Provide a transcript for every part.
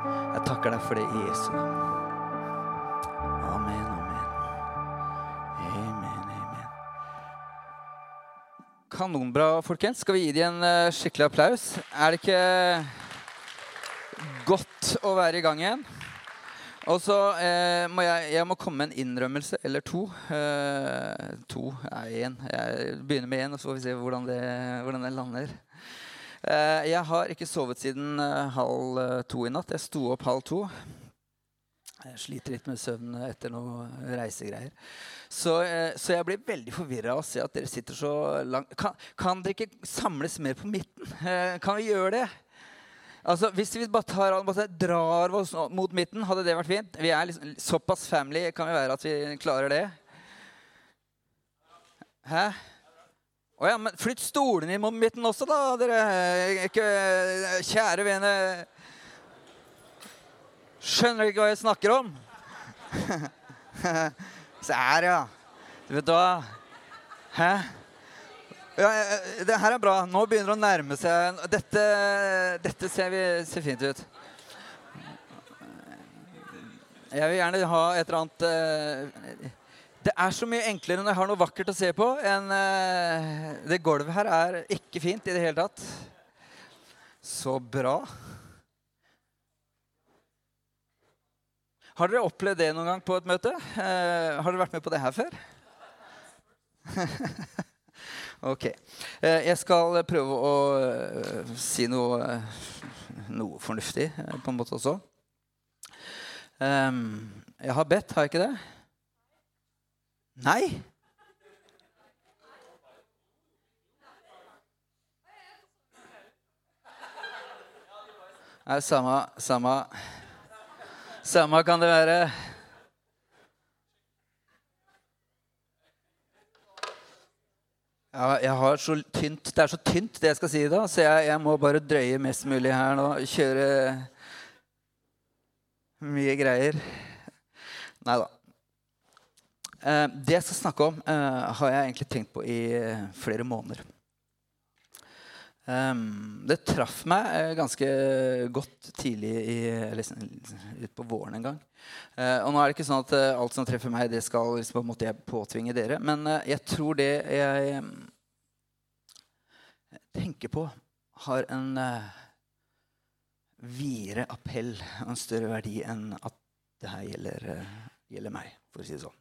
Jeg takker deg for det i Jesu navn. Amen, amen. Amen, amen. Kanonbra, folkens. Skal vi gi dem en eh, skikkelig applaus? Er det ikke godt å være i gang igjen? Og så eh, må jeg, jeg må komme med en innrømmelse eller to. Eh, to er én. Jeg begynner med én, og så får vi se hvordan det, hvordan det lander. Eh, jeg har ikke sovet siden eh, halv eh, to i natt. Jeg sto opp halv to. Jeg sliter litt med søvn etter noen reisegreier. Så, så jeg blir veldig forvirra av å se at dere sitter så langt kan, kan dere ikke samles mer på midten? Kan vi gjøre det? Altså, Hvis vi bare tar, bare drar oss mot midten, hadde det vært fint? Vi er liksom, Såpass family kan vi være at vi klarer det. Hæ? Å ja, men flytt stolene inn mot midten også, da, dere. Ikke, kjære vene. Skjønner dere ikke hva jeg snakker om? Se her, ja. Du vet hva? Hæ? Ja, det her er bra. Nå begynner det å nærme seg. Dette, dette ser, vi, ser, fint ut. Jeg vil gjerne ha et eller annet eh, Det er så mye enklere når jeg har noe vakkert å se på, enn uh, Det gulvet her er ikke fint i det hele tatt. Så bra. Har dere opplevd det noen gang på et møte? Uh, har dere vært med på det her før? Ok. Uh, jeg skal prøve å si noe, noe fornuftig på en måte også. Um, jeg har bedt, har jeg ikke det? Nei? Nei, samme, samme Samme kan det være. Ja, tynt, det er så tynt, det jeg skal si da, så jeg, jeg må bare drøye mest mulig her nå. Kjøre mye greier. Nei da. Eh, det jeg skal snakke om, eh, har jeg egentlig tenkt på i eh, flere måneder. Um, det traff meg ganske godt tidlig i, eller utpå våren en gang. Og nå er det ikke sånn at alt som treffer meg, det skal liksom, på en måte jeg påtvinge dere. Men jeg tror det jeg tenker på, har en videre appell og en større verdi enn at det her gjelder, gjelder meg, for å si det sånn.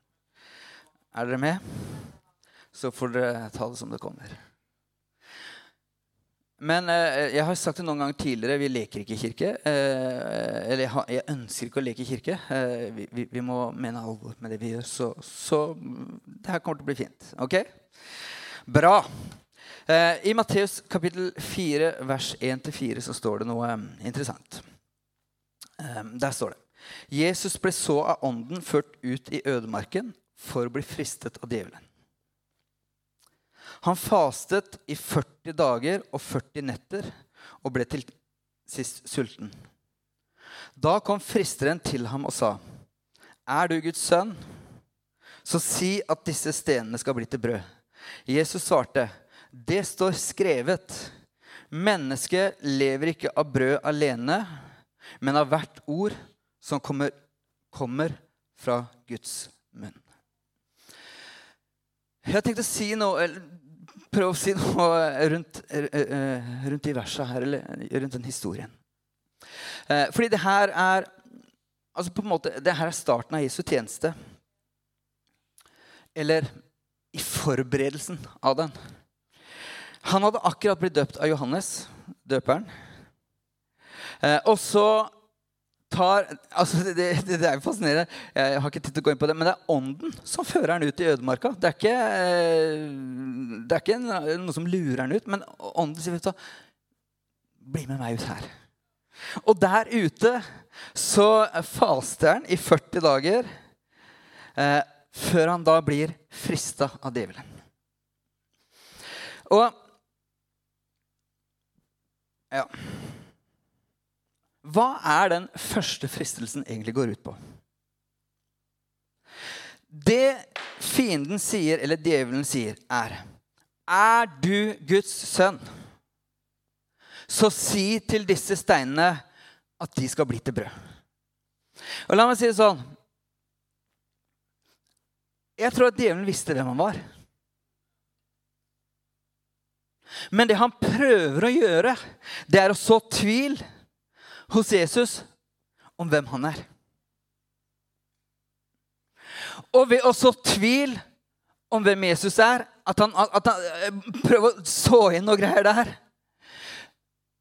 Er dere med? Så får dere ta det som det kommer. Men eh, jeg har sagt det noen ganger tidligere. Vi leker ikke i kirke. Eh, eller jeg, har, jeg, ønsker ikke å leke i kirke. Eh, vi, vi, vi, må mene alvor med det vi gjør. Så, så, det her kommer til å bli fint. Ok? Bra. Eh, I Matteus kapittel 4, vers 1-4, så står det noe um, interessant. Eh, der står det Jesus ble så av ånden ført ut i ødemarken for å bli fristet av djevelen. Han fastet i 40 dager og 40 netter og ble til sist sulten. Da kom fristeren til ham og sa, 'Er du Guds sønn?' Så si at disse stenene skal bli til brød. Jesus svarte, 'Det står skrevet:" Mennesket lever ikke av brød alene, men av hvert ord som kommer, kommer fra Guds munn. Jeg tenkte å si noe, prøve å si noe rundt, eh, eh, rundt de versa her, eller rundt den historien. Eh, fordi det her er altså på en måte, det her er starten av Jesu tjeneste. Eller i forberedelsen av den. Han hadde akkurat blitt døpt av Johannes, døperen. Og så tar altså det, det, det, er jo fascinerende. Jeg har ikke tid til å gå inn på det, Men det er ånden som fører han ut i ødemarka. Det er ikke, eh, det er ikke noe som lurer han ut, men ånden sier så, Bli med meg ut her. Og der ute så faster han i 40 dager eh, før han da blir frista av djevelen. Og ja hva er den første fristelsen egentlig går ut på? Det fienden sier, eller djevelen sier, er Er du Guds sønn, så si til disse steinene at de skal bli til brød. Og la meg si det sånn Jeg tror at djevelen visste hvem han var. Men det han prøver å gjøre, det er å så tvil hos Jesus om hvem han er. Og ved å så tvil om hvem Jesus er, at han, at han eh, prøver å så inn noe greier der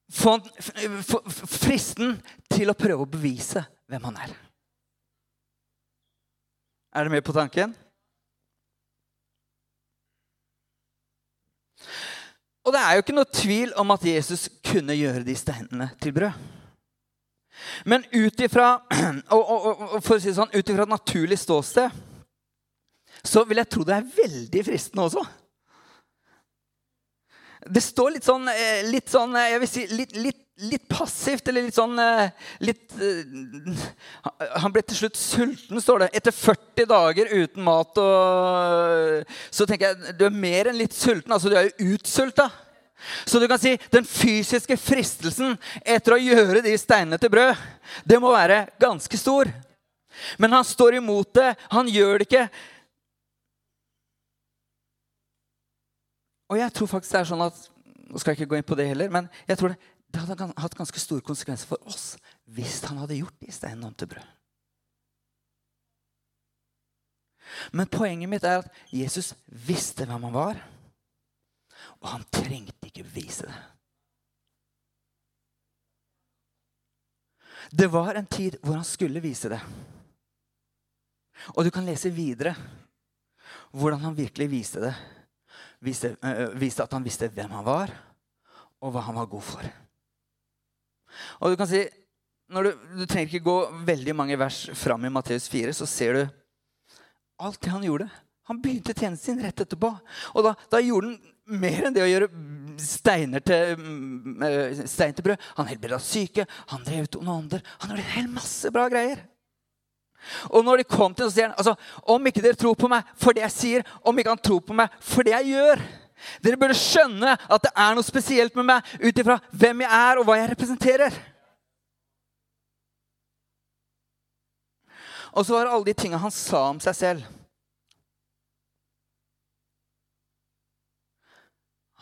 Få fristen til å prøve å bevise hvem han er. Er dere med på tanken? Og det er jo ikke noe tvil om at Jesus kunne gjøre de steinene til brød. Men ut ifra si sånn, et naturlig ståsted så vil jeg tro det er veldig fristende også. Det står litt sånn, eh, litt sånn eh, Jeg vil si litt, litt, litt passivt, eller litt sånn eh, litt, Han ble til slutt sulten, står det. Etter 40 dager uten mat. Og, så tenker jeg du er mer enn litt sulten. altså Du er jo utsulta. Så du kan si den fysiske fristelsen etter å gjøre de steinene til brød, det må være ganske stor. Men han står imot det. Han gjør det ikke Og jeg tror faktisk det er sånn at Nå skal jeg ikke gå inn på det heller, men jeg tror det, det hadde hatt ganske store konsekvenser for oss hvis han hadde gjort de steinene om til brød. Men poenget mitt er at Jesus visste hvem han var, og han trengte ikke bevise det. Det var en tid hvor han skulle vise det. Og du kan lese videre hvordan han virkelig viste det viste, øh, viste at han visste hvem han var, og hva han var god for. Og du kan si, du, du, trenger ikke gå veldig mange vers fram i Matteus 4, så ser du alt det han gjorde. Han begynte tjenesten sin rett etterpå. Og da, da gjorde han mer enn det å gjøre steiner til, mm, eh, stein til brød. Han helbreda syke, han drev ut noen ånder. Han gjorde en hel masse bra greier. Og når de kom til så sier han, altså, Om ikke dere tror på meg for det jeg sier, om ikke han tror på meg for det jeg gjør Dere burde skjønne at det er noe spesielt med meg ut ifra hvem jeg er, og hva jeg representerer. Og så var det alle de tingene han sa om seg selv.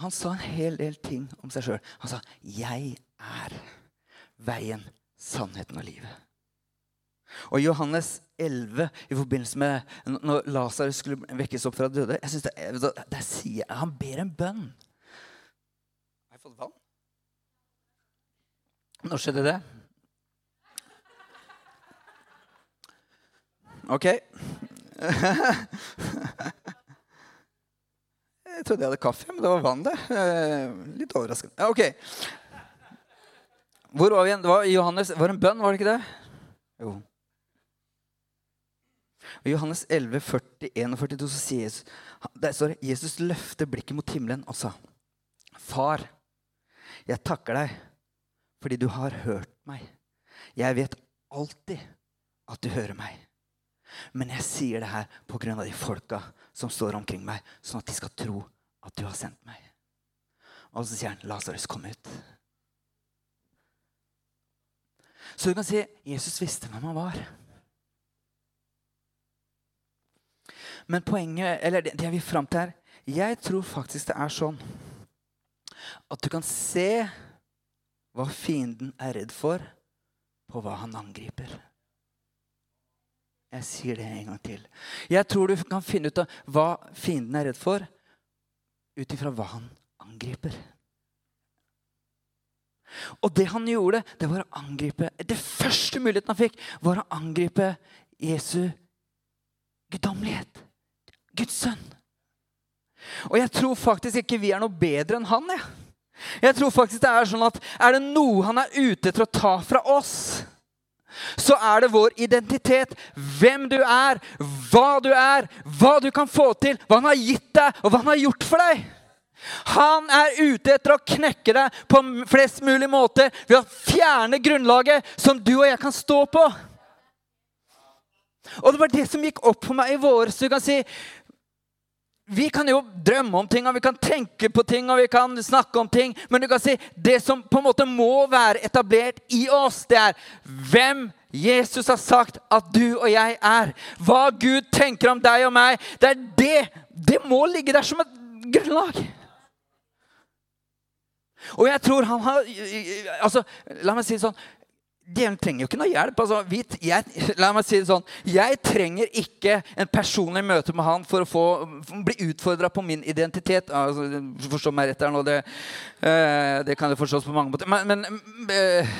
Han sa en hel del ting om seg sjøl. Han sa 'Jeg er veien, sannheten og livet'. Og Johannes 11, i forbindelse med når Lasarus skulle vekkes opp fra døde jeg synes det, Der sier jeg Han ber en bønn. Har jeg fått vann? Når skjedde det? OK. Jeg trodde jeg hadde kaffe, men det var vann, det. Eh, litt overraskende. Ok. Hvor var vi igjen? Det var Johannes, var en bønn, var det ikke det? Jo. I Johannes 11, 41 og 42 så sier Jesus, der står det, Jesus løfter blikket mot himmelen og sa, Far, jeg takker deg fordi du har hørt meg. Jeg vet alltid at du hører meg. Men jeg sier det her av de folka som står omkring meg, sånn at de skal tro at du har sendt meg. Og så sier han, 'Lasarus, kom ut'. Så du kan si Jesus visste hvem han var. Men poenget, eller det jeg vil fram til her Jeg tror faktisk det er sånn at du kan se hva fienden er redd for, på hva han angriper. Jeg sier det en gang til. Jeg tror du kan finne ut av hva fienden er redd for, ut ifra hva han angriper. Og det han gjorde, det var å angripe Det første muligheten han fikk, var å angripe Jesu guddommelighet. Guds sønn. Og jeg tror faktisk ikke vi er noe bedre enn han. Jeg, jeg tror faktisk det Er sånn at er det noe han er ute etter å ta fra oss, så er det vår identitet. Hvem du er, hva du er, hva du kan få til, hva han har gitt deg, og hva han har gjort for deg. Han er ute etter å knekke deg på flest mulig måter ved å fjerne grunnlaget som du og jeg kan stå på. Og det var det som gikk opp for meg i vår. Så du kan si vi kan jo drømme om ting, og vi kan tenke på ting, og vi kan snakke om ting. Men du kan si det som på en måte må være etablert i oss, det er hvem Jesus har sagt at du og jeg er. Hva Gud tenker om deg og meg. Det er det. Det må ligge der som et grunnlag. Og jeg tror han har altså, La meg si det sånn Djevelen trenger jo ikke noe hjelp. Altså, vi, jeg, la meg si det sånn. Jeg trenger ikke en personlig møte med han for å få, for bli utfordra på min identitet. Altså, forstå meg rett her nå. Det, uh, det kan jo forstås på mange måter. Men, men uh,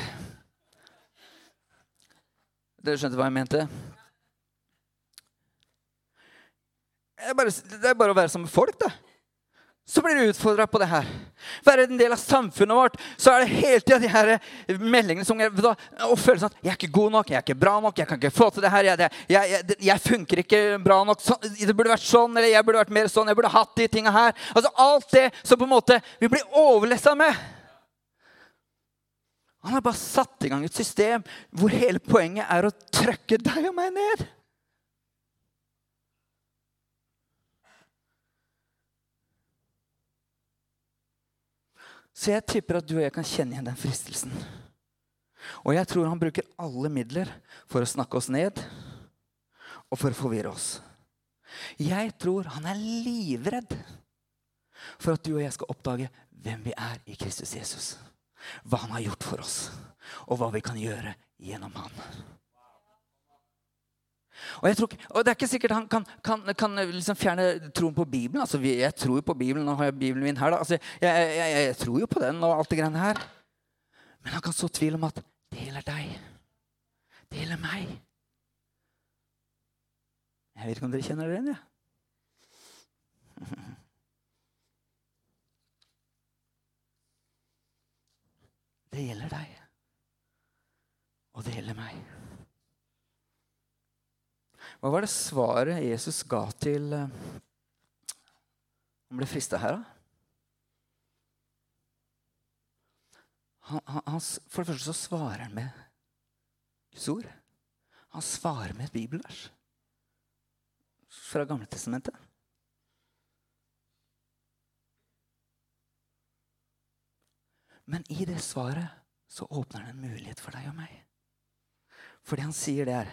Dere skjønte hva jeg mente? Det er, bare, det er bare å være som folk, da så blir du utfordra på det her. Være en del av samfunnet vårt, så er det hele tida de her meldingene som da, og følelsen at 'jeg er ikke god nok, jeg er ikke bra nok, jeg kan ikke få til det her'. Jeg, jeg, jeg, jeg funker ikke bra nok. Så, det burde vært sånn, eller jeg burde vært mer sånn. Jeg burde hatt de tinga her. Altså Alt det som på en måte vi blir overlessa med. Han har bare satt i gang et system hvor hele poenget er å trøkke deg og meg ned. Så jeg tipper at du og jeg kan kjenne igjen den fristelsen. Og jeg tror han bruker alle midler for å snakke oss ned og for å forvirre oss. Jeg tror han er livredd for at du og jeg skal oppdage hvem vi er i Kristus Jesus. Hva han har gjort for oss, og hva vi kan gjøre gjennom han. Og, tror, og, Det er ikke sikkert han kan, kan, kan liksom fjerne troen på Bibelen. Altså, jeg tror jo på Bibelen. Nå har jeg Bibelen min her. Altså, jeg, jeg, jeg, tror jo på den og alt det greiene her. Men han kan så tvil om at det gjelder deg. Det gjelder meg. Jeg vet ikke om dere kjenner det igjen, jeg. Det gjelder deg. Og det gjelder meg. Hva var det svaret Jesus ga til Han eh, ble frista her, da? Han, han, for det første så svarer han med Guds ord. Han svarer med et bibelvers fra Gamletestamentet. Men i det svaret så åpner han en mulighet for deg og meg. Fordi han sier det her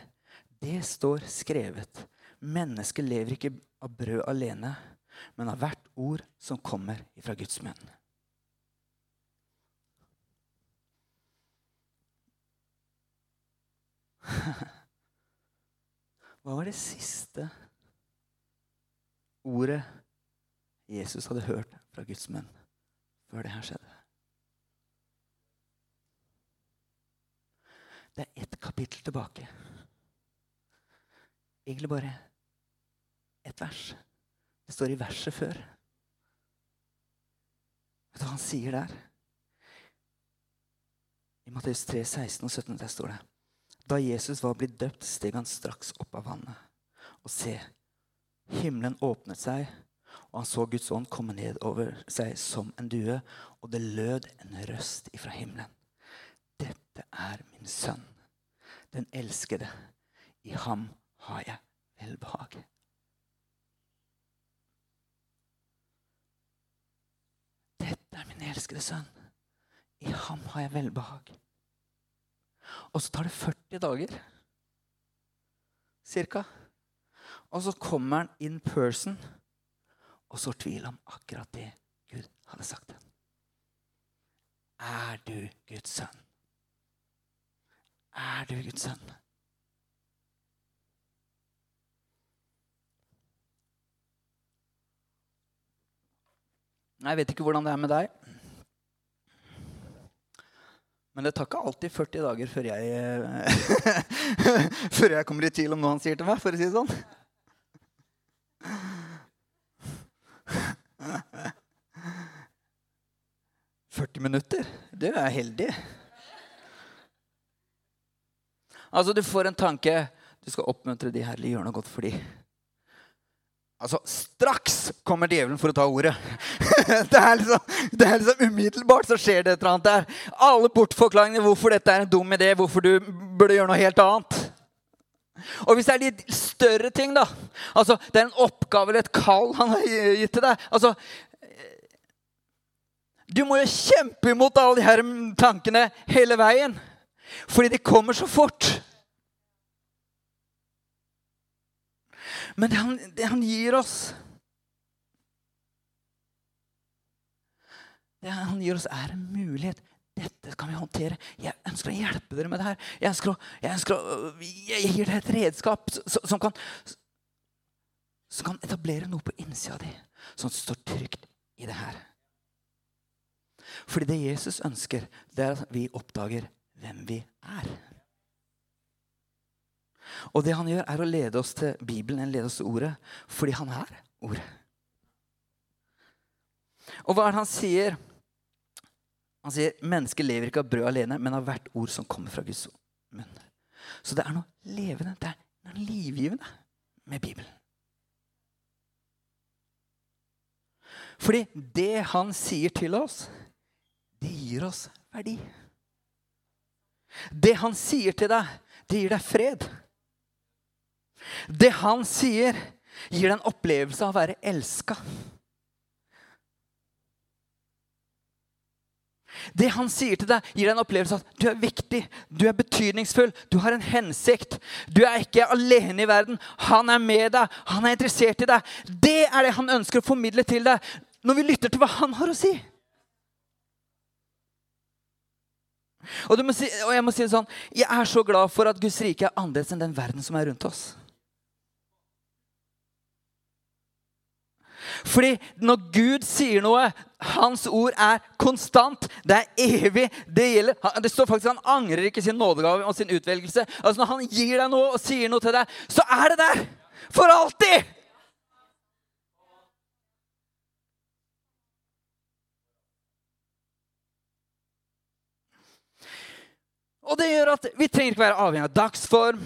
det står skrevet. Mennesket lever ikke av brød alene, men av hvert ord som kommer fra Guds menn. Hva var det siste ordet Jesus hadde hørt fra Guds menn før det her skjedde? Det er ett kapittel tilbake egentlig bare ett vers. Det står i verset før. Vet du hva han sier der? I Matteus 3, 16 og 17 der står det Da Jesus var blitt døpt, steg han straks opp av vannet. Og se, himmelen åpnet seg, og han så Guds ånd komme ned over seg som en due, og det lød en røst ifra himmelen. Dette er min sønn, den elskede. I ham har jeg velbehag. Dette er min elskede sønn. I ham har jeg velbehag. Og så tar det 40 dager, cirka. Og så kommer han in person og sår tvil om akkurat det Gud hadde sagt. Er du Guds sønn? Er du Guds sønn? Jeg vet ikke hvordan det er med deg. Men det tar ikke alltid 40 dager før jeg, før jeg kommer i tvil om noe han sier til meg, for å si det sånn. «40 minutter? Du er heldig. Altså, du får en tanke. Du skal oppmuntre de her, eller gjøre noe godt for dem. Altså, Straks kommer djevelen for å ta ordet. det, er liksom, det er liksom Umiddelbart så skjer det et eller annet der. Alle bortforklaringene hvorfor dette er en dum idé, hvorfor du burde gjøre noe helt annet. Og hvis det er litt større ting, da Altså, det er en oppgave eller et kall han har gitt til deg. Altså, du må jo kjempe imot alle de her tankene hele veien. Fordi de kommer så fort. Men han, han gir oss Det han gir oss, er en mulighet dette kan vi håndtere. Jeg ønsker å hjelpe dere med det her. Jeg, ønsker å, jeg, ønsker å, jeg gir dere et redskap som, kan, som kan etablere noe på innsida di, som står trygt i det her. Fordi det Jesus ønsker, det er at vi oppdager hvem vi er. Og det han gjør, er å lede oss til Bibelen, eller lede oss til Ordet, fordi han er Ordet. Og hva er det han sier? Han sier mennesket lever ikke av brød alene, men av hvert ord som kommer fra Guds munn. Så det er noe levende, det er noe livgivende med Bibelen. Fordi det han sier til oss, det gir oss verdi. Det han sier til deg, det gir deg fred. Det han sier, gir deg en opplevelse av å være elska. Det han sier til deg, gir deg en opplevelse av at du er viktig, du er betydningsfull, du har en hensikt. Du er ikke alene i verden. Han er med deg, han er interessert i deg. Det er det han ønsker å formidle til deg når vi lytter til hva han har å si. Og, si, og jeg må si det sånn, jeg er så glad for at Guds rike er annerledes enn den verden som er rundt oss. Fordi når Gud sier noe, hans ord er konstant. Det er evig. Det gjelder. Det står faktisk Han angrer ikke sin nådegave og sin utvelgelse. Altså Når han gir deg noe og sier noe til deg, så er det der! For alltid! Og det gjør at vi trenger ikke være avhengig av dagsform.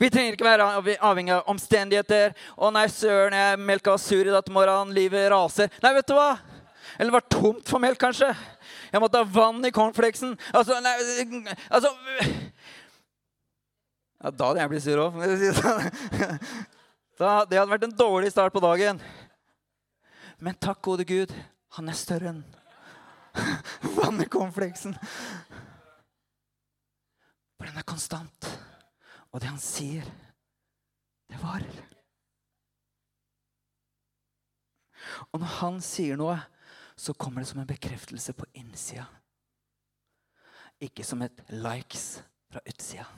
Vi trenger ikke være avhengig av omstendigheter. 'Å nei, søren, jeg melka sur i dag morgen. Livet raser.' Nei, vet du hva? Eller det var tomt for melk, kanskje. Jeg måtte ha vann i cornflakesen. Altså, nei, altså ja, Da hadde jeg blitt sur òg. Sånn. Det hadde vært en dårlig start på dagen. Men takk, gode Gud, han er større enn vann i cornflakesen. For den er konstant. Og det han sier, det varer. Og når han sier noe, så kommer det som en bekreftelse på innsida. Ikke som et likes fra utsida.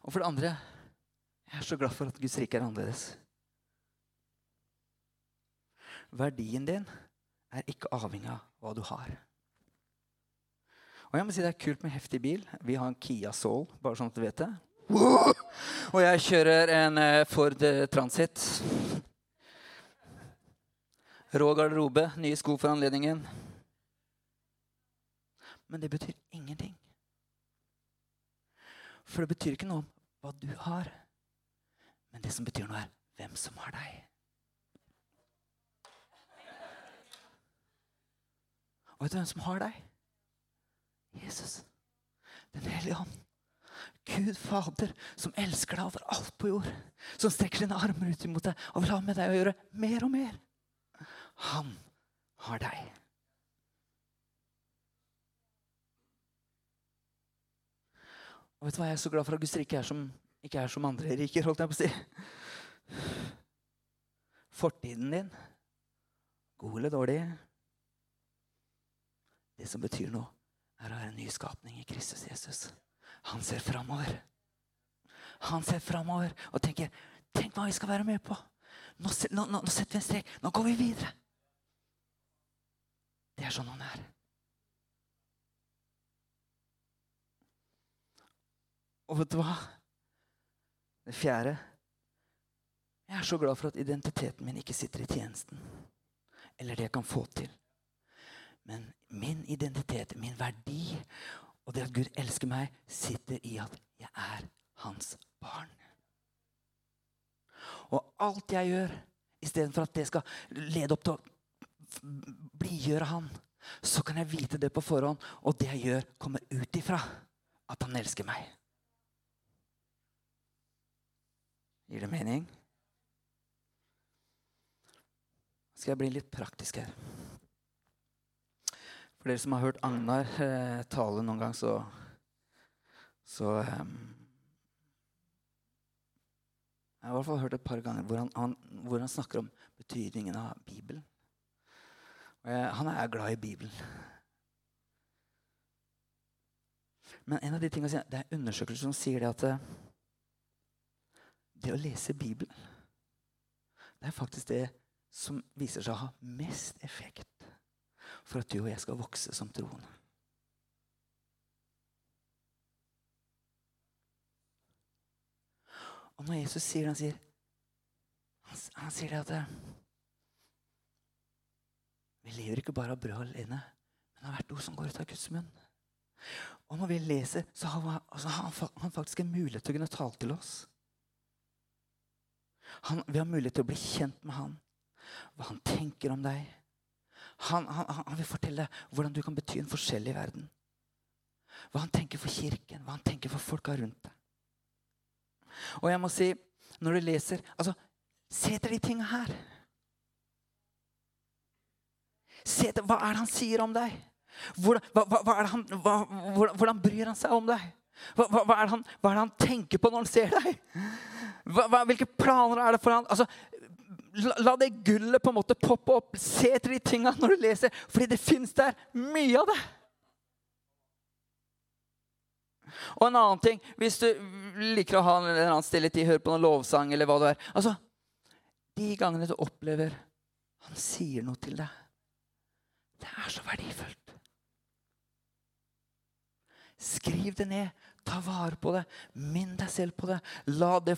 Og for det andre jeg er så glad for at Guds rike er annerledes. Verdien din er ikke avhengig av hva du har. Og jeg må si Det er kult med heftig bil. Vi har en Kia Soul, bare sånn at du vet det. Og jeg kjører en eh, Ford eh, Transit. Rå garderobe, nye sko for anledningen. Men det betyr ingenting. For det betyr ikke noe om hva du har. Men det som betyr noe, er hvem som har deg. Og vet du hvem som har deg? Jesus. Den hellige ånd. Gud Fader, som elsker deg over alt på jord. Som strekker sine armer ut imot deg og vil ha med deg å gjøre mer og mer. Han har deg. Og vet du hva, Jeg er så glad for at Guds rike ikke er som andre riker, holdt jeg på å si. Fortiden din, god eller dårlig Det som betyr noe, er å være en ny skapning i Kristus Jesus. Han ser framover. Han ser framover og tenker Tenk hva vi skal være med på. Nå, nå, nå, nå setter vi en strek. Nå går vi videre. Det er sånn han er. Og vet du hva? Det fjerde Jeg er så glad for at identiteten min ikke sitter i tjenesten. Eller det jeg kan få til. Men min identitet, min verdi og det at Gud elsker meg, sitter i at jeg er hans barn. Og alt jeg gjør, istedenfor at det skal lede opp til å blidgjøre han, så kan jeg vite det på forhånd, og det jeg gjør, kommer ut ifra at han elsker meg. Gir det mening? Skal jeg bli litt praktisk her? For dere som har hørt Agnar eh, tale noen gang, så, så eh, Jeg har i hvert fall hørt et par ganger hvor han, han, hvor han snakker om betydningen av Bibelen. Jeg, han er glad i Bibelen. Men en av de tingene, det er undersøkelser som sier det at eh, det å lese Bibelen det er faktisk det som viser seg å ha mest effekt for at du og jeg skal vokse som troende. Og når Jesus sier det, han sier han, han sier det at eh, Vi lever ikke bare av brød alene, men av hvert ord som går ut av Guds munn. Og når vi leser, så har han, altså, han faktisk en mulighet til å kunne tale til oss. Han, vi har mulighet til å bli kjent med han, hva han tenker om deg han, han, han, vil fortelle hvordan du kan bety en forskjell i verden. Hva han tenker for kirken, hva han tenker for folka rundt deg. Og jeg må si, når du leser altså, Se etter de tinga her. Se etter, Hva er det han sier om deg? Hvordan, hva, hva han, hvordan, hvordan, bryr han seg om deg? Hva, hva, er han, hva, er det han, tenker på når han ser deg? hvilke planer er det for han? Altså, la, det gullet på en måte poppe opp. Se etter de tinga når du leser, fordi det fins der mye av det. Og en annen ting, hvis du liker å ha en eller annen stille tid, høre på noen lovsang eller hva det er altså, De gangene du opplever han sier noe til deg, det er så verdifullt. Skriv det ned. Ta vare på det. Minn deg selv på det. La det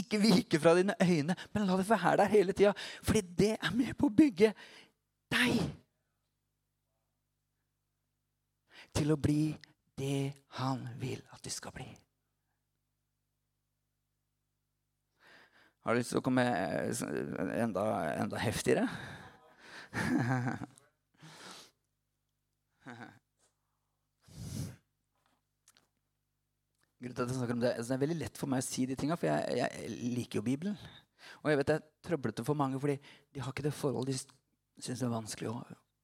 ikke vike fra dine øyne, men la det være der hele tida. Fordi det er med på å bygge deg til å bli det han vil at du skal bli. Har du lyst til å komme enda, enda heftigere? Grunnen til at jeg snakker om det, altså det er veldig lett for meg å si de tinga, for jeg, jeg, liker jo Bibelen. Og jeg vet det er trøblete for mange, fordi de har ikke det forholdet de syns er vanskelig å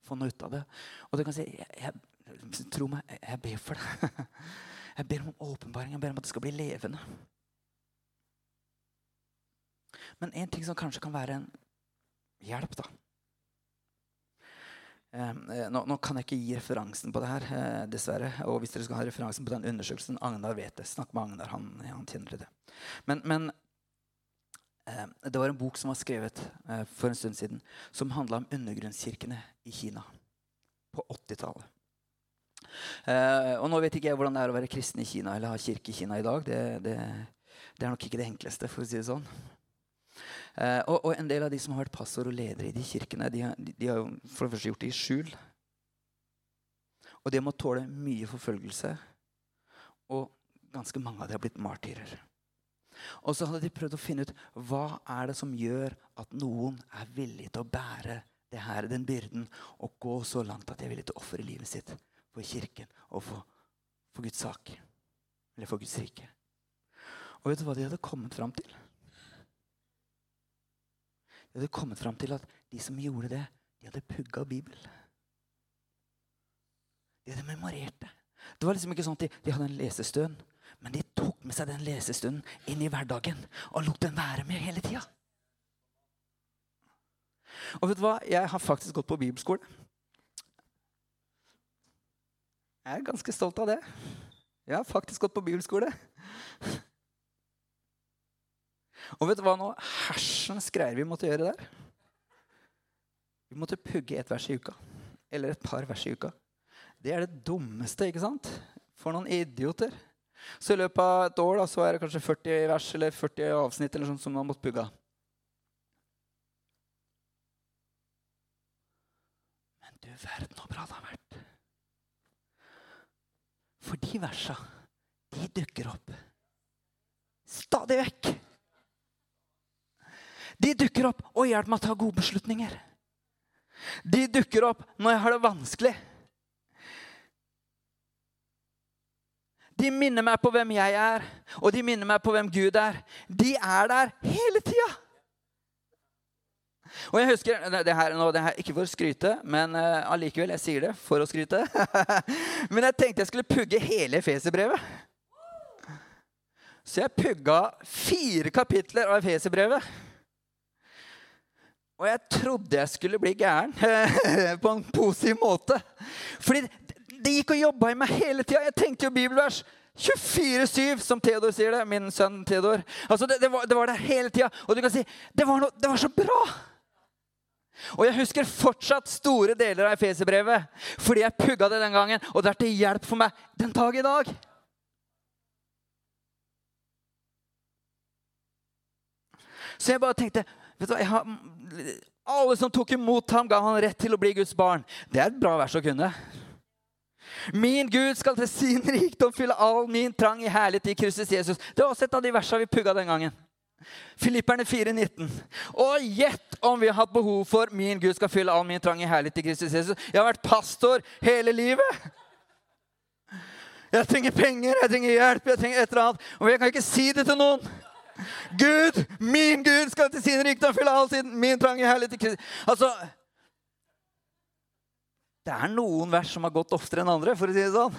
få noe ut av det. Og du kan si jeg, jeg, Tro meg, jeg, ber for det. Jeg ber om åpenbaring. Jeg ber om at det skal bli levende. Men en ting som kanskje kan være en hjelp, da nå, nå, kan jeg ikke gi referansen på det her, eh, dessverre. Og hvis dere skal ha referansen på den undersøkelsen, Agnar vet det. Snakk med Agnar. Han, han kjenner det. Men, men eh, det var en bok som var skrevet eh, for en stund siden, som handla om undergrunnskirkene i Kina på 80-tallet. Eh, og nå vet ikke jeg hvordan det er å være kristen i Kina eller ha kirke i Kina i dag. Det, det, det er nok ikke det enkleste, for å si det sånn. Uh, og, og, en del av de som har vært pastor og ledere i de kirkene, de, de, de har jo for det første gjort det i skjul. Og de må tåle mye forfølgelse. Og ganske mange av de har blitt martyrer. Og så hadde de prøvd å finne ut hva er det som gjør at noen er villig til å bære det her, den byrden og gå så langt at de er villig til å ofre livet sitt for kirken og for, for Guds sak. Eller for Guds rike. Og vet du hva de hadde kommet fram til? De hadde kommet fram til at de som gjorde det, de hadde pugga Bibelen. De hadde memorert det. Det var liksom ikke sånn at de, de hadde en lesestund, men de tok med seg den lesestunden inn i hverdagen og lot den være med hele tida. Og vet du hva? Jeg har faktisk gått på bibelskole. Jeg er ganske stolt av det. Jeg har faktisk gått på bibelskole. Og vet du hva nå? Hersens greier vi måtte gjøre der. Vi måtte pugge et vers i uka. Eller et par vers i uka. Det er det dummeste, ikke sant? For noen idioter. Så i løpet av et år da, så er det kanskje 40 vers eller 40 avsnitt eller sånt som man måtte pugge. Men du verden så bra det har vært. For de versa, de dukker opp stadig vekk. De dukker opp og hjelper meg å ta gode beslutninger. De dukker opp når jeg har det vanskelig. De minner meg på hvem jeg er, og de minner meg på hvem Gud er. De er der hele tida. Og jeg husker, det her, nå, det her Ikke for å skryte, men uh. Jeg sier det for å skryte. men jeg tenkte jeg skulle pugge hele Efeserbrevet. Så jeg pugga fire kapitler av Efeserbrevet. Og jeg trodde jeg skulle bli gæren på en positiv måte. Fordi det gikk og jobba i meg hele tida. Jeg tenkte jo bibelvers 24-7, som Theodor sier det. Min sønn Theodor. Altså, det, det, var, det var, der hele tida. Og du kan si det var, no, det var så bra! Og jeg husker fortsatt store deler av Efeserbrevet fordi jeg pugga det den gangen, og det er til hjelp for meg den dag i dag. Så jeg bare tenkte vet du hva, jeg har, Alle som tok imot ham, ga han rett til å bli Guds barn. Det er et bra vers å kunne. Min Gud skal til sin rikdom fylle all min trang i herlighet i Kristus Jesus. Det var også et av de versene vi pugga den gangen. Filipperne 4,19. Og gjett om vi har hatt behov for min Gud skal fylle all min trang i herlighet i Kristus Jesus. Jeg har vært pastor hele livet. Jeg trenger penger, jeg trenger hjelp, jeg trenger et eller annet. Og jeg kan ikke si det til noen. Gud, min Gud, skal til sin rikdom fylle all sin, min trang i herlighet til Kristus. Altså, det er noen vers som har gått oftere enn andre, for å si det sånn.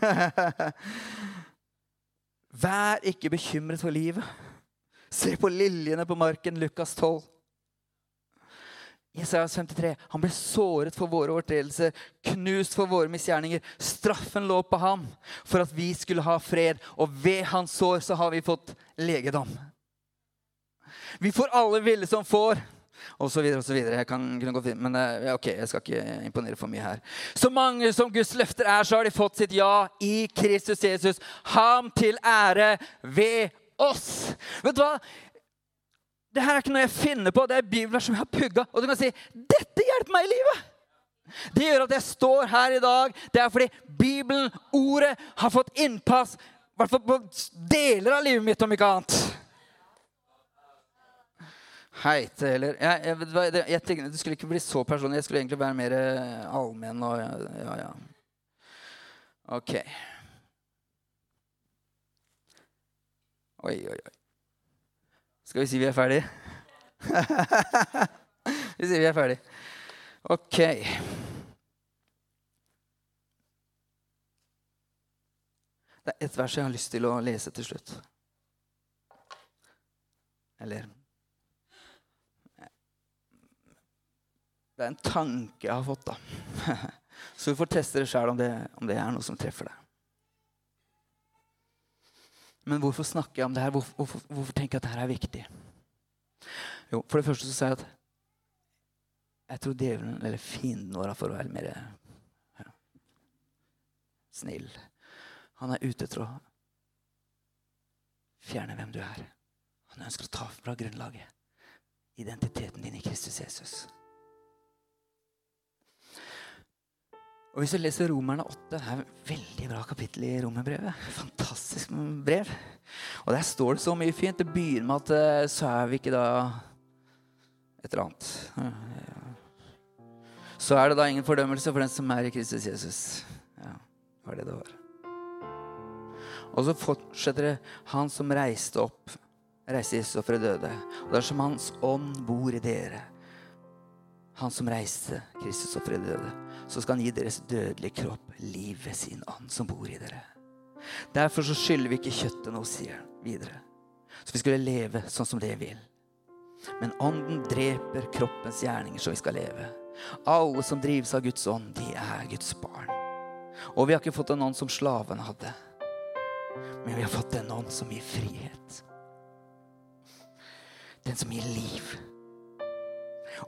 Vær ikke bekymret for livet. Se på liljene på marken, Lukas 12. Jesajas 53. Han ble såret for våre overtredelser, knust for våre misgjerninger. Straffen lå på ham for at vi skulle ha fred, og ved hans sår så har vi fått legedom. Vi får alle ville som får og så videre og så videre. Jeg kan kunne gå fint, men eh, ja, ok, jeg skal ikke imponere for mye her. Så mange som Guds løfter er, så har de fått sitt ja i Kristus Jesus. Ham til ære ved oss. Vet du hva? Det her er ikke noe jeg finner på. Det er bibler som jeg har pugga. Og du kan si dette hjelper meg i livet. Det gjør at jeg står her i dag. Det er fordi Bibelen, ordet, har fått innpass hvert fall på deler av livet mitt, om ikke annet. Heite, eller jeg, jeg, jeg, jeg, tenkte Det skulle ikke bli så personlig. Jeg skulle egentlig være mer eh, allmenn og ja, ja. Ok. Oi, oi, oi. Skal vi si vi er ferdige? vi sier vi er ferdige. Ok. Det er ett vers jeg har lyst til å lese til slutt. Eller Det er en tanke jeg har fått, da. Så du får teste det sjøl om, om, det er noe som treffer deg. Men hvorfor snakker jeg om det her? Hvorfor, hvorfor, hvorfor tenker jeg at dette er viktig? Jo, For det første så sier jeg at jeg tror djevelen, eller fienden vår, for å være mer ja, snill Han er ute etter å fjerne hvem du er. Han ønsker å ta fra grunnlaget. Identiteten din i Kristus Jesus. Og Hvis du leser Romerne 8, det er et veldig bra kapittel i romerbrevet. Fantastisk brev. Og der står det så mye fint. Det begynner med at eh, så er vi ikke da et eller annet. Så er det da ingen fordømmelse for den som er i Kristus Jesus. Ja, det var det det var. Og så fortsetter det Han som reiste opp, reiste Jesus opp fra døde. Og dersom Hans ånd bor i dere, Han som reiste Kristus opp fra døde så skal han gi deres dødelige kropp liv ved sin ånd som bor i dere. Derfor så skylder vi ikke kjøttet noe, sier han videre. Så vi skulle leve sånn som det vil. Men ånden dreper kroppens gjerninger så vi skal leve. Alle som drives av Guds ånd, de er Guds barn. Og vi har ikke fått en ånd som slaven hadde, men vi har fått en ånd som gir frihet. Den som gir liv.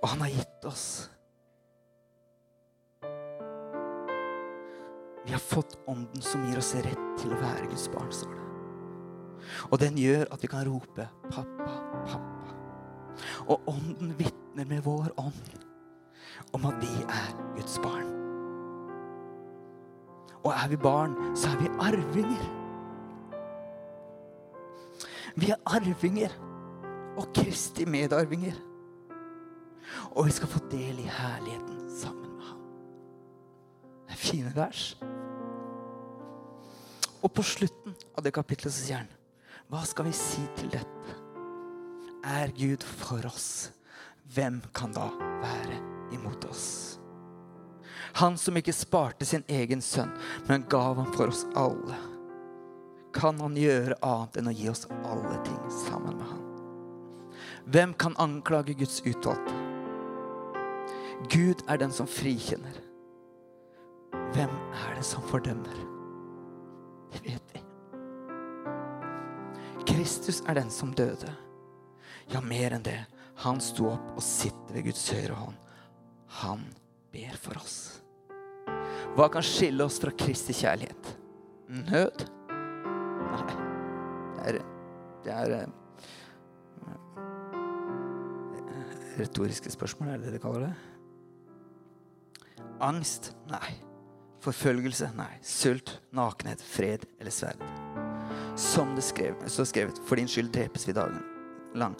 Og han har gitt oss Vi har fått ånden som gir oss rett til å være Guds barn, står det. Og den gjør at vi kan rope 'pappa, pappa'. Og ånden vitner med vår ånd om at vi er Guds barn. Og er vi barn, så er vi arvinger. Vi er arvinger og Kristi medarvinger. Og vi skal få del i herligheten sammen med ham. Det er fine vers. Og på slutten av det kapitlet så sier han, hva skal vi si til dette? Er Gud for oss, hvem kan da være imot oss? Han som ikke sparte sin egen sønn, men gav ham for oss alle. Kan han gjøre annet enn å gi oss alle ting sammen med han? Hvem kan anklage Guds utvalgte? Gud er den som frikjenner. Hvem er det som fordømmer? Det vet vi. Kristus er den som døde. Ja, mer enn det. Han sto opp og sitter ved Guds høyre hånd. Han ber for oss. Hva kan skille oss fra Kristi kjærlighet? Nød? Nei. Det er, det er eh, Retoriske spørsmål, er det det de kaller det? Angst? Nei. Forfølgelse? Nei. Sult, nakenhet, fred eller sverd? Som det skrev, så skrevet, for din skyld drepes vi dagen lang,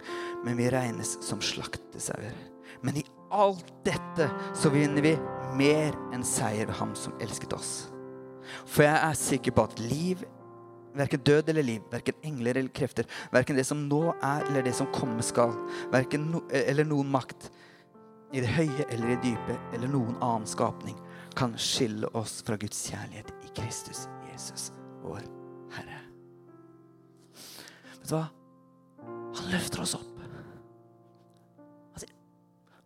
men vi regnes som slaktesauer. Men i alt dette så vinner vi mer enn seier ved ham som elsket oss. For jeg er sikker på at liv, verken død eller liv, verken engler eller krefter, verken det som nå er eller det som komme skal, no, eller noen makt, i det høye eller i det dype, eller noen annen skapning, kan skille oss fra Guds kjærlighet i Kristus Jesus, vår Herre. Vet du hva? Han løfter oss opp.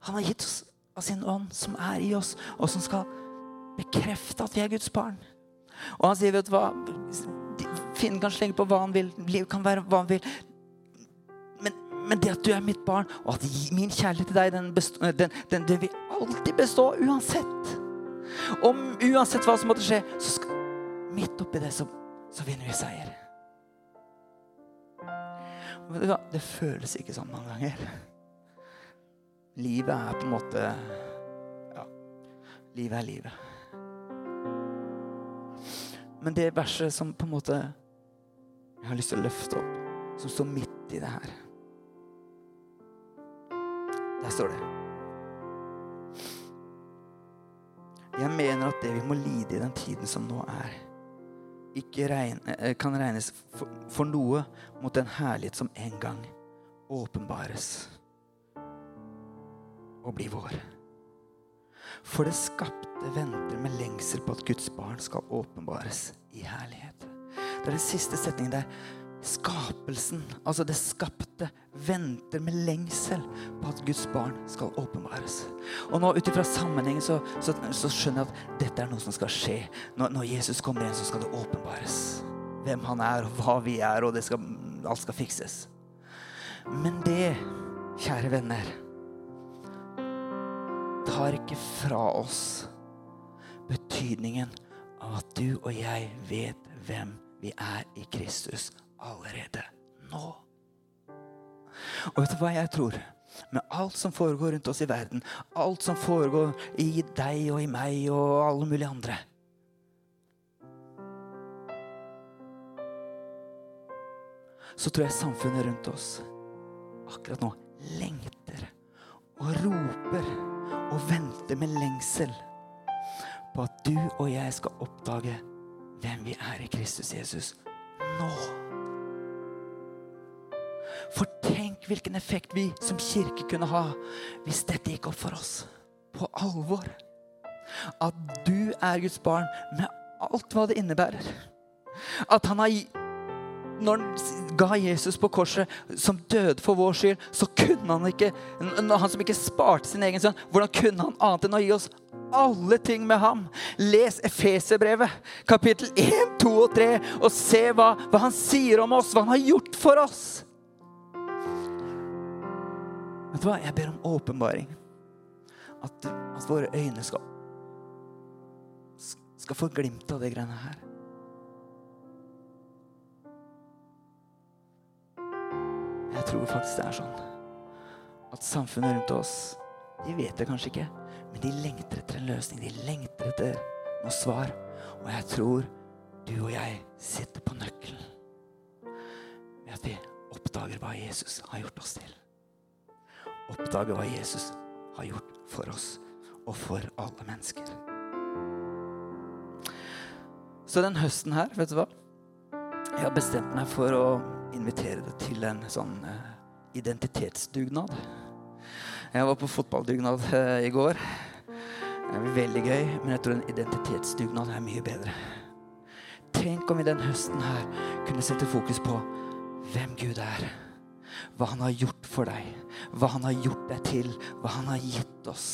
Han har gitt oss av sin ånd, som er i oss, og som skal bekrefte at vi er Guds barn. Og han sier, vet du hva Finn kan slenge på hva han vil. Livet kan være hva han vil. Men, det at du er mitt barn, og at min kjærlighet til deg, den, bestå, den, den, den vil alltid bestå uansett. Om uansett hva som måtte skje, så skal, midt oppi det så, så vinner vi seier. Det føles ikke sånn mange ganger. Livet er på en måte Ja, livet er livet. Men det verset som på en måte jeg har lyst til å løfte opp, som står midt i det her Der står det Jeg mener at det vi må lide i den tiden som nå er, ikke regne, eh, kan regnes for, for noe mot den herlighet som en gang åpenbares og blir vår. For det skapte venter med lengsel på at Guds barn skal åpenbares i herlighet. Det er den siste setningen der. Skapelsen, altså det skapte, venter med lengsel på at Guds barn skal åpenbares. Og nå ut ifra sammenhengen så, så, så, skjønner jeg at dette er noe som skal skje. Når, når Jesus kommer igjen, så skal det åpenbares. Hvem han er, og hva vi er, og skal, alt skal fikses. Men det, kjære venner, tar ikke fra oss betydningen av at du og jeg vet hvem vi er i Kristus allerede nå. Og vet du hva jeg tror? Med alt som foregår rundt oss i verden, alt som foregår i deg og i meg og alle mulige andre Så tror jeg samfunnet rundt oss akkurat nå lengter og roper og venter med lengsel på at du og jeg skal oppdage hvem vi er i Kristus Jesus nå. Hvilken effekt vi som kirke kunne ha hvis dette gikk opp for oss på alvor. At du er Guds barn med alt hva det innebærer. At han har når han ga Jesus på korset, som døde for vår skyld, så kunne han ikke Han som ikke sparte sin egen sønn, hvordan kunne han annet enn å gi oss alle ting med ham? Les Efeserbrevet, kapittel 1, 2 og 3, og se hva, hva han sier om oss, hva han har gjort for oss. Vet du hva? Jeg ber om åpenbaring. At, at våre øyne skal, skal få glimt av de greiene her. Jeg tror faktisk det er sånn at samfunnet rundt oss De vet det kanskje ikke, men de lengter etter en løsning. De lengter etter noe svar. Og jeg tror du og jeg sitter på nøkkelen ved at vi oppdager hva Jesus har gjort oss til. Oppdager hva Jesus har gjort for oss og for alle mennesker. Så den høsten her, vet du hva? Jeg har bestemt meg for å invitere deg til en sånn uh, identitetsdugnad. Jeg var på fotballdugnad uh, i går. Det er veldig gøy, men jeg tror en identitetsdugnad er mye bedre. Tenk om vi den høsten her kunne sette fokus på hvem Gud er. Hva han har gjort for deg, hva han har gjort deg til, hva han har gitt oss.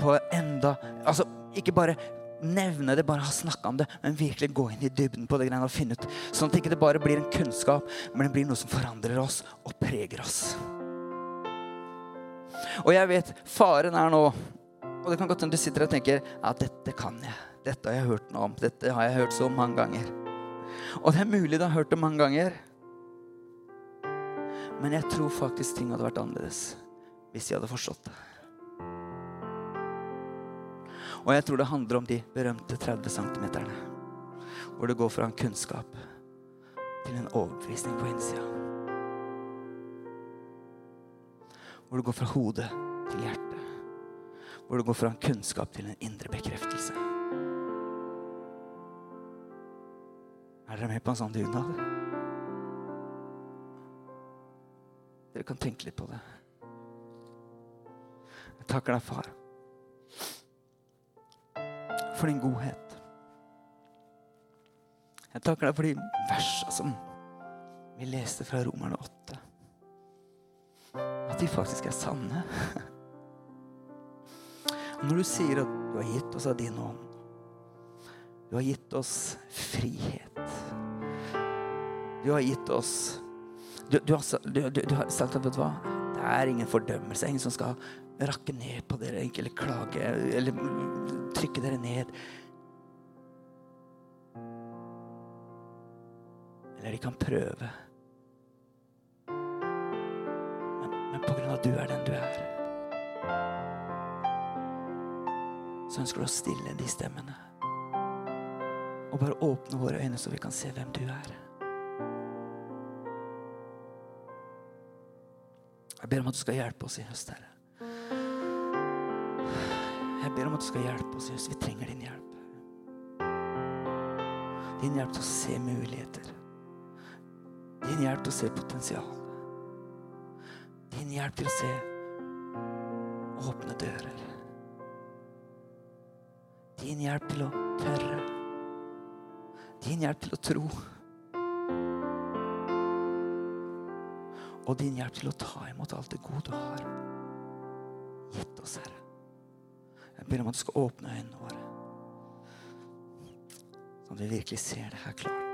På enda Altså, ikke bare nevne det, bare ha snakka om det, men virkelig gå inn i dybden på det greiene og finne ut. Sånn at det ikke bare blir en kunnskap, men det blir noe som forandrer oss og preger oss. Og jeg vet faren er nå Og det kan godt hende du sitter og tenker ja, dette kan jeg. Dette har jeg hørt noe om. Dette har jeg hørt så mange ganger. Og det er mulig du har hørt det mange ganger. Men jeg tror faktisk ting hadde vært annerledes hvis de hadde forstått det. Og jeg tror det handler om de berømte 30 cm. Hvor det går fra en kunnskap til en overbevisning på innsida. Hvor det går fra hodet til hjertet. Hvor det går fra en kunnskap til en indre bekreftelse. Er dere med på en sånn dugnad? Kan tenke litt på det. Jeg takker deg, far for din godhet. Jeg takker deg for de versa som vi leste fra Romerne 8. At de faktisk er sanne. Når du sier at du har gitt oss av din ånd, du har gitt oss frihet Du har gitt oss Du, du, har, du, du har, sagt at vet du hva, det er ingen fordømmelse. Ingen som skal rakke ned på dere eller klage eller trykke dere ned. Eller de kan prøve. Men, men på grunn av at du er den du er, så ønsker du å stille de stemmene. Og bare åpne våre øyne, så vi kan se hvem du er. Jeg ber om at du skal hjelpe oss i høst, Herre. Jeg ber om at du skal hjelpe oss, i høst. Vi trenger din hjelp. Din hjelp til å se muligheter. Din hjelp til å se potensial. Din hjelp til å se åpne dører. Din hjelp til å tørre. Din hjelp til å tro. Og din hjelp til å ta imot alt det gode du har gitt oss, Herre. Jeg ber om at du skal åpne øynene våre, sånn at vi virkelig ser det her klart.